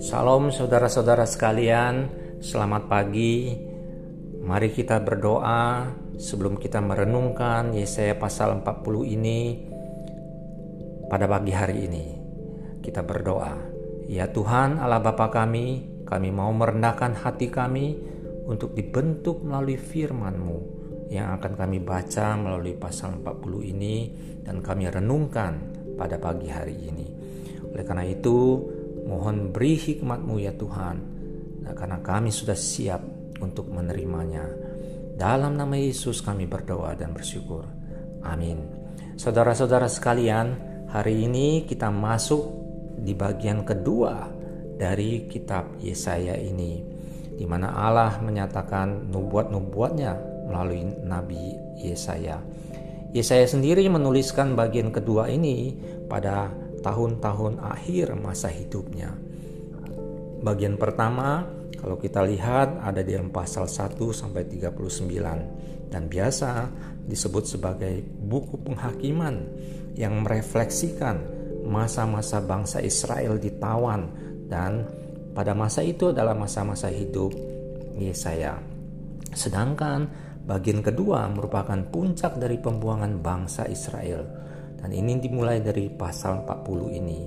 Salam saudara-saudara sekalian, selamat pagi. Mari kita berdoa sebelum kita merenungkan Yesaya pasal 40 ini pada pagi hari ini. Kita berdoa, ya Tuhan Allah Bapa kami, kami mau merendahkan hati kami untuk dibentuk melalui firman-Mu yang akan kami baca melalui pasal 40 ini dan kami renungkan pada pagi hari ini. Oleh karena itu, Mohon beri hikmatmu ya Tuhan, nah, karena kami sudah siap untuk menerimanya. Dalam nama Yesus kami berdoa dan bersyukur. Amin. Saudara-saudara sekalian, hari ini kita masuk di bagian kedua dari kitab Yesaya ini, di mana Allah menyatakan nubuat-nubuatnya melalui Nabi Yesaya. Yesaya sendiri menuliskan bagian kedua ini pada tahun-tahun akhir masa hidupnya. Bagian pertama, kalau kita lihat ada di pasal 1 sampai 39 dan biasa disebut sebagai buku penghakiman yang merefleksikan masa-masa bangsa Israel ditawan dan pada masa itu adalah masa-masa hidup Yesaya. Sedangkan bagian kedua merupakan puncak dari pembuangan bangsa Israel dan ini dimulai dari pasal 40 ini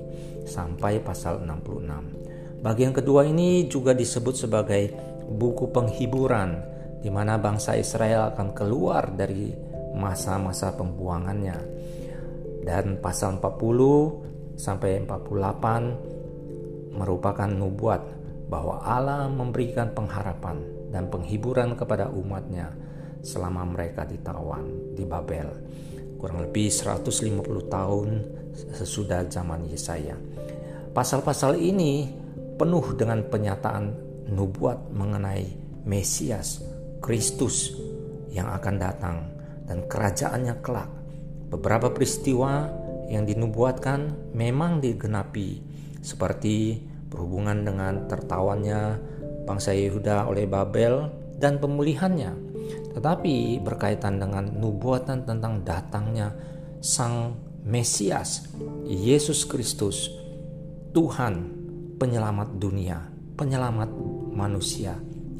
sampai pasal 66. Bagian kedua ini juga disebut sebagai buku penghiburan di mana bangsa Israel akan keluar dari masa-masa pembuangannya. Dan pasal 40 sampai 48 merupakan nubuat bahwa Allah memberikan pengharapan dan penghiburan kepada umatnya selama mereka ditawan di Babel kurang lebih 150 tahun sesudah zaman Yesaya. Pasal-pasal ini penuh dengan penyataan nubuat mengenai Mesias, Kristus yang akan datang dan kerajaannya kelak. Beberapa peristiwa yang dinubuatkan memang digenapi seperti berhubungan dengan tertawannya bangsa Yehuda oleh Babel dan pemulihannya tetapi berkaitan dengan nubuatan tentang datangnya Sang Mesias, Yesus Kristus, Tuhan, penyelamat dunia, penyelamat manusia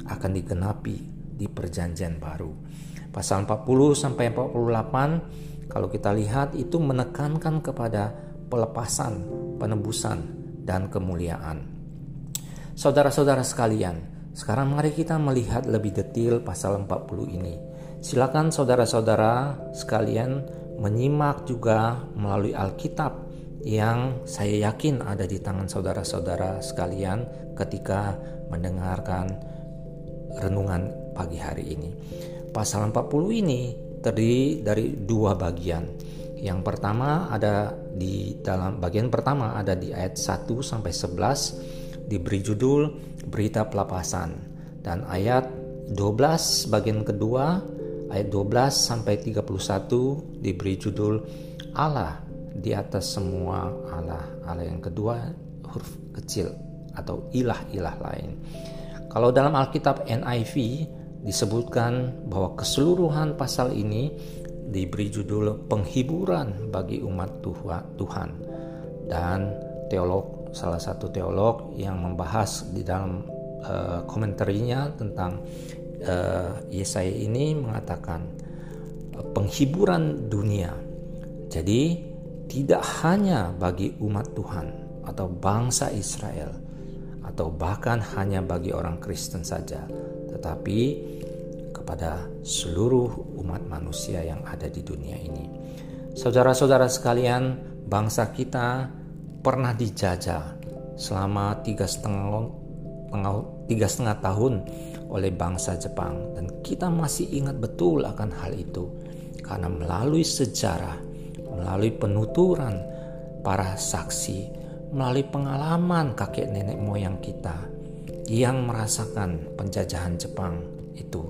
akan digenapi di perjanjian baru. Pasal 40 sampai 48 kalau kita lihat itu menekankan kepada pelepasan, penebusan dan kemuliaan. Saudara-saudara sekalian, sekarang mari kita melihat lebih detail pasal 40 ini. Silakan saudara-saudara sekalian menyimak juga melalui Alkitab yang saya yakin ada di tangan saudara-saudara sekalian ketika mendengarkan renungan pagi hari ini. Pasal 40 ini terdiri dari dua bagian. Yang pertama ada di dalam bagian pertama ada di ayat 1 sampai 11 diberi judul Berita Pelepasan dan ayat 12 bagian kedua ayat 12 sampai 31 diberi judul Allah di atas semua Allah. Allah yang kedua huruf kecil atau ilah-ilah lain. Kalau dalam Alkitab NIV disebutkan bahwa keseluruhan pasal ini diberi judul penghiburan bagi umat Tuhan dan teolog salah satu teolog yang membahas di dalam uh, komentarnya tentang uh, Yesaya ini mengatakan penghiburan dunia. Jadi tidak hanya bagi umat Tuhan atau bangsa Israel atau bahkan hanya bagi orang Kristen saja, tetapi kepada seluruh umat manusia yang ada di dunia ini. Saudara-saudara sekalian, bangsa kita pernah dijajah selama tiga setengah, tiga setengah tahun oleh bangsa Jepang. Dan kita masih ingat betul akan hal itu. Karena melalui sejarah, melalui penuturan para saksi, melalui pengalaman kakek nenek moyang kita yang merasakan penjajahan Jepang itu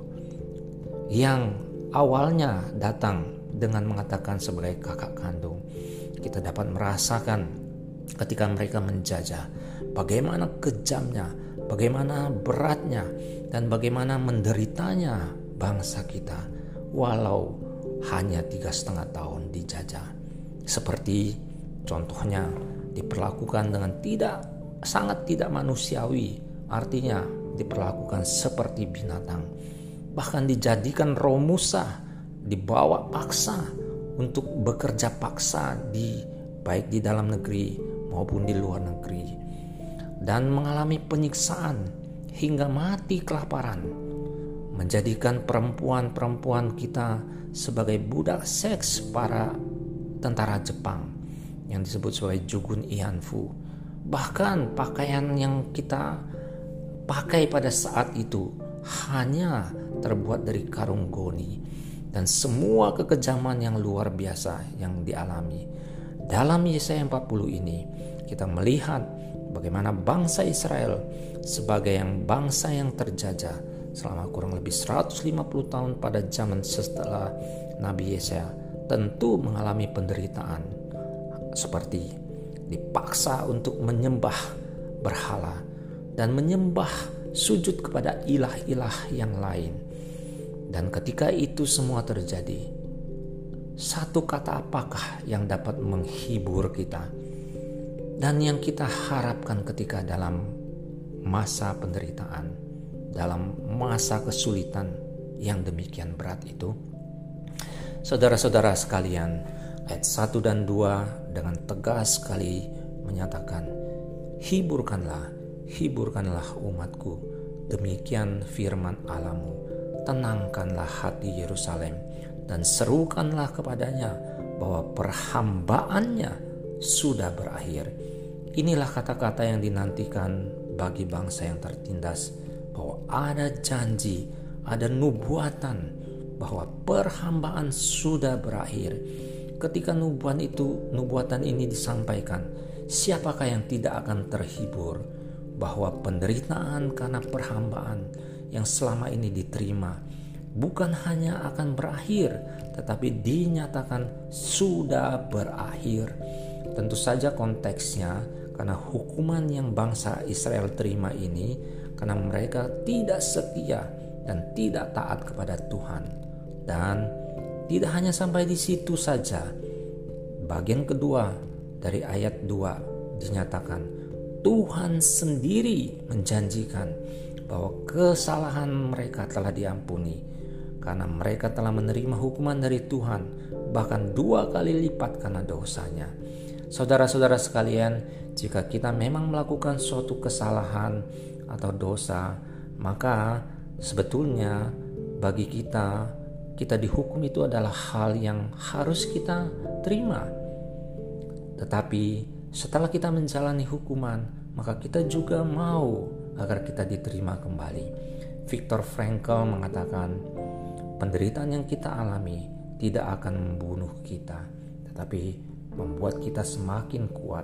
yang awalnya datang dengan mengatakan sebagai kakak kandung kita dapat merasakan ketika mereka menjajah. Bagaimana kejamnya, bagaimana beratnya, dan bagaimana menderitanya bangsa kita walau hanya tiga setengah tahun dijajah. Seperti Contohnya diperlakukan dengan tidak sangat tidak manusiawi, artinya diperlakukan seperti binatang. Bahkan dijadikan romusa, dibawa paksa untuk bekerja paksa di baik di dalam negeri maupun di luar negeri dan mengalami penyiksaan hingga mati kelaparan menjadikan perempuan-perempuan kita sebagai budak seks para tentara Jepang yang disebut sebagai Jugun Ianfu bahkan pakaian yang kita pakai pada saat itu hanya terbuat dari karung goni dan semua kekejaman yang luar biasa yang dialami. Dalam Yesaya 40 ini kita melihat bagaimana bangsa Israel sebagai yang bangsa yang terjajah selama kurang lebih 150 tahun pada zaman setelah Nabi Yesaya tentu mengalami penderitaan seperti dipaksa untuk menyembah berhala dan menyembah sujud kepada ilah-ilah yang lain. Dan ketika itu semua terjadi, satu kata apakah yang dapat menghibur kita dan yang kita harapkan ketika dalam masa penderitaan, dalam masa kesulitan yang demikian berat itu? Saudara-saudara sekalian, ayat 1 dan 2 dengan tegas sekali menyatakan, Hiburkanlah, hiburkanlah umatku, demikian firman Alamu tenangkanlah hati Yerusalem dan serukanlah kepadanya bahwa perhambaannya sudah berakhir. Inilah kata-kata yang dinantikan bagi bangsa yang tertindas bahwa ada janji, ada nubuatan bahwa perhambaan sudah berakhir. Ketika nubuatan itu, nubuatan ini disampaikan, siapakah yang tidak akan terhibur bahwa penderitaan karena perhambaan yang selama ini diterima bukan hanya akan berakhir, tetapi dinyatakan sudah berakhir. Tentu saja konteksnya karena hukuman yang bangsa Israel terima ini karena mereka tidak setia dan tidak taat kepada Tuhan. Dan tidak hanya sampai di situ saja. Bagian kedua dari ayat 2 dinyatakan Tuhan sendiri menjanjikan bahwa kesalahan mereka telah diampuni karena mereka telah menerima hukuman dari Tuhan bahkan dua kali lipat karena dosanya. Saudara-saudara sekalian, jika kita memang melakukan suatu kesalahan atau dosa, maka sebetulnya bagi kita kita dihukum itu adalah hal yang harus kita terima. Tetapi setelah kita menjalani hukuman, maka kita juga mau agar kita diterima kembali. Viktor Frankl mengatakan, penderitaan yang kita alami tidak akan membunuh kita, tetapi membuat kita semakin kuat.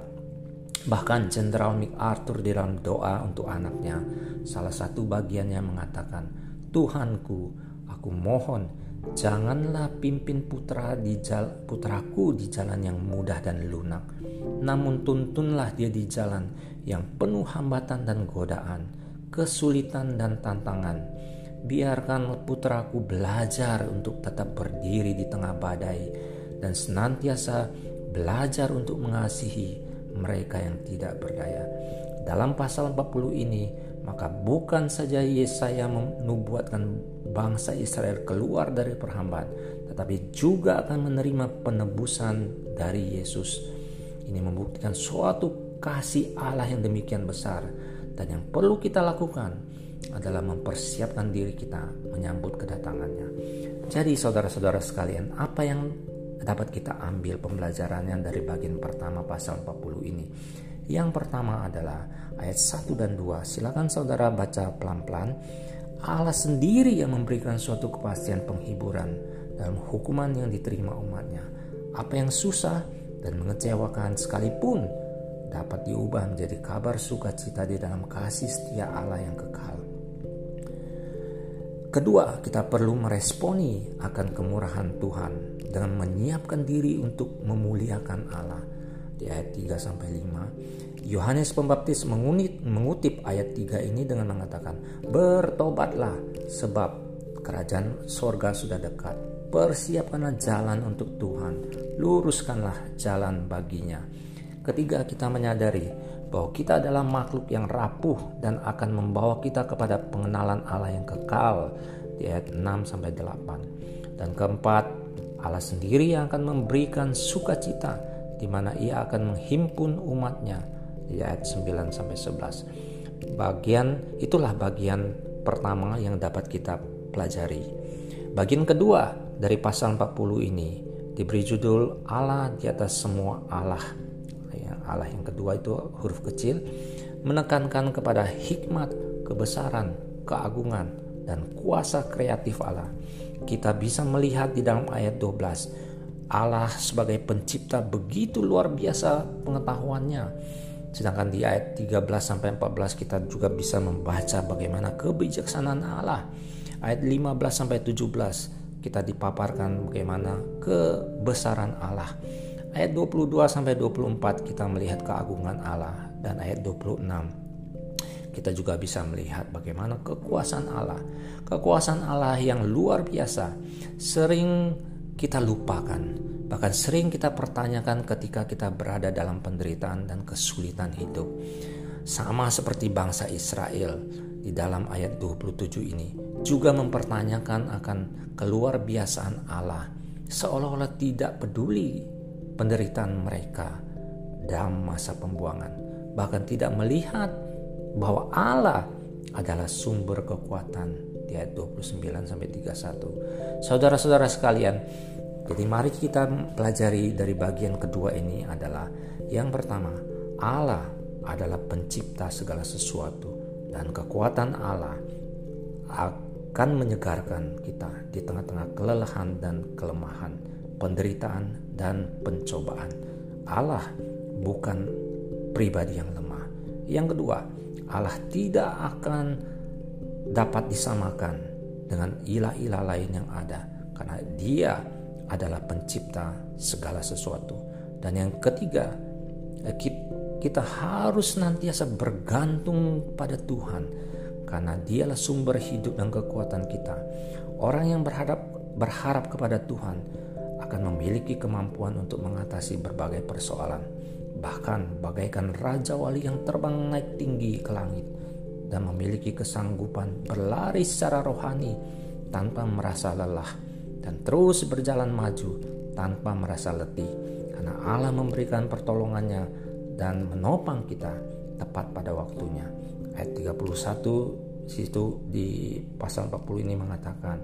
Bahkan Jenderal MacArthur di dalam doa untuk anaknya, salah satu bagiannya mengatakan, Tuhanku, aku mohon janganlah pimpin putra di jal, putraku di jalan yang mudah dan lunak, namun tuntunlah dia di jalan yang penuh hambatan dan godaan, kesulitan dan tantangan. Biarkan putraku belajar untuk tetap berdiri di tengah badai dan senantiasa belajar untuk mengasihi mereka yang tidak berdaya. Dalam pasal 40 ini, maka bukan saja Yesaya menubuatkan bangsa Israel keluar dari perhambaan, tetapi juga akan menerima penebusan dari Yesus. Ini membuktikan suatu kasih Allah yang demikian besar dan yang perlu kita lakukan adalah mempersiapkan diri kita menyambut kedatangannya. Jadi saudara-saudara sekalian, apa yang dapat kita ambil pembelajarannya dari bagian pertama pasal 40 ini? Yang pertama adalah ayat 1 dan 2. Silakan saudara baca pelan-pelan. Allah sendiri yang memberikan suatu kepastian penghiburan dalam hukuman yang diterima umatnya. Apa yang susah dan mengecewakan sekalipun dapat diubah menjadi kabar sukacita di dalam kasih setia Allah yang kekal. Kedua, kita perlu meresponi akan kemurahan Tuhan dengan menyiapkan diri untuk memuliakan Allah. Di ayat 3 sampai 5, Yohanes Pembaptis mengunit, mengutip ayat 3 ini dengan mengatakan, "Bertobatlah sebab kerajaan sorga sudah dekat." persiapkanlah jalan untuk Tuhan, luruskanlah jalan baginya. Ketiga, kita menyadari bahwa kita adalah makhluk yang rapuh dan akan membawa kita kepada pengenalan Allah yang kekal di ayat 6 sampai 8. Dan keempat, Allah sendiri yang akan memberikan sukacita di mana ia akan menghimpun umatnya di ayat 9 sampai 11. Bagian itulah bagian pertama yang dapat kita pelajari. Bagian kedua dari pasal 40 ini diberi judul Allah di atas semua Allah. Allah yang kedua itu huruf kecil menekankan kepada hikmat, kebesaran, keagungan, dan kuasa kreatif Allah. Kita bisa melihat di dalam ayat 12 Allah sebagai pencipta begitu luar biasa pengetahuannya. Sedangkan di ayat 13 sampai 14 kita juga bisa membaca bagaimana kebijaksanaan Allah. Ayat 15 sampai 17 kita dipaparkan bagaimana kebesaran Allah. Ayat 22 sampai 24 kita melihat keagungan Allah dan ayat 26 kita juga bisa melihat bagaimana kekuasaan Allah. Kekuasaan Allah yang luar biasa sering kita lupakan, bahkan sering kita pertanyakan ketika kita berada dalam penderitaan dan kesulitan hidup. Sama seperti bangsa Israel di dalam ayat 27 ini juga mempertanyakan akan keluar biasaan Allah seolah-olah tidak peduli penderitaan mereka dalam masa pembuangan bahkan tidak melihat bahwa Allah adalah sumber kekuatan di ayat 29 sampai 31. Saudara-saudara sekalian, jadi mari kita pelajari dari bagian kedua ini adalah yang pertama, Allah adalah pencipta segala sesuatu dan kekuatan Allah akan menyegarkan kita di tengah-tengah kelelahan dan kelemahan, penderitaan dan pencobaan. Allah bukan pribadi yang lemah. Yang kedua, Allah tidak akan dapat disamakan dengan ilah-ilah lain yang ada karena dia adalah pencipta segala sesuatu. Dan yang ketiga, eh, kita harus nantiasa bergantung pada Tuhan karena dialah sumber hidup dan kekuatan kita. Orang yang berharap berharap kepada Tuhan akan memiliki kemampuan untuk mengatasi berbagai persoalan bahkan bagaikan raja wali yang terbang naik tinggi ke langit dan memiliki kesanggupan berlari secara rohani tanpa merasa lelah dan terus berjalan maju tanpa merasa letih karena Allah memberikan pertolongannya dan menopang kita tepat pada waktunya. Ayat 31 situ di pasal 40 ini mengatakan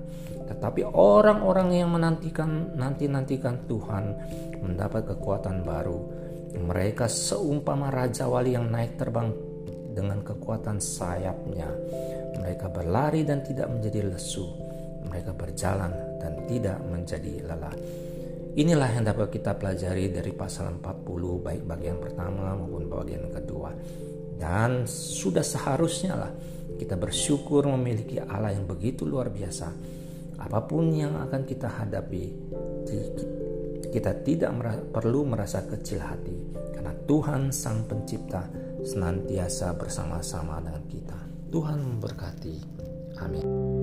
tetapi orang-orang yang menantikan nanti-nantikan Tuhan mendapat kekuatan baru mereka seumpama raja wali yang naik terbang dengan kekuatan sayapnya. Mereka berlari dan tidak menjadi lesu. Mereka berjalan dan tidak menjadi lelah. Inilah yang dapat kita pelajari dari pasal 40 baik bagian pertama maupun bagian kedua. Dan sudah seharusnya lah kita bersyukur memiliki Allah yang begitu luar biasa. Apa pun yang akan kita hadapi, kita tidak perlu merasa kecil hati karena Tuhan Sang Pencipta senantiasa bersama-sama dengan kita. Tuhan memberkati. Amin.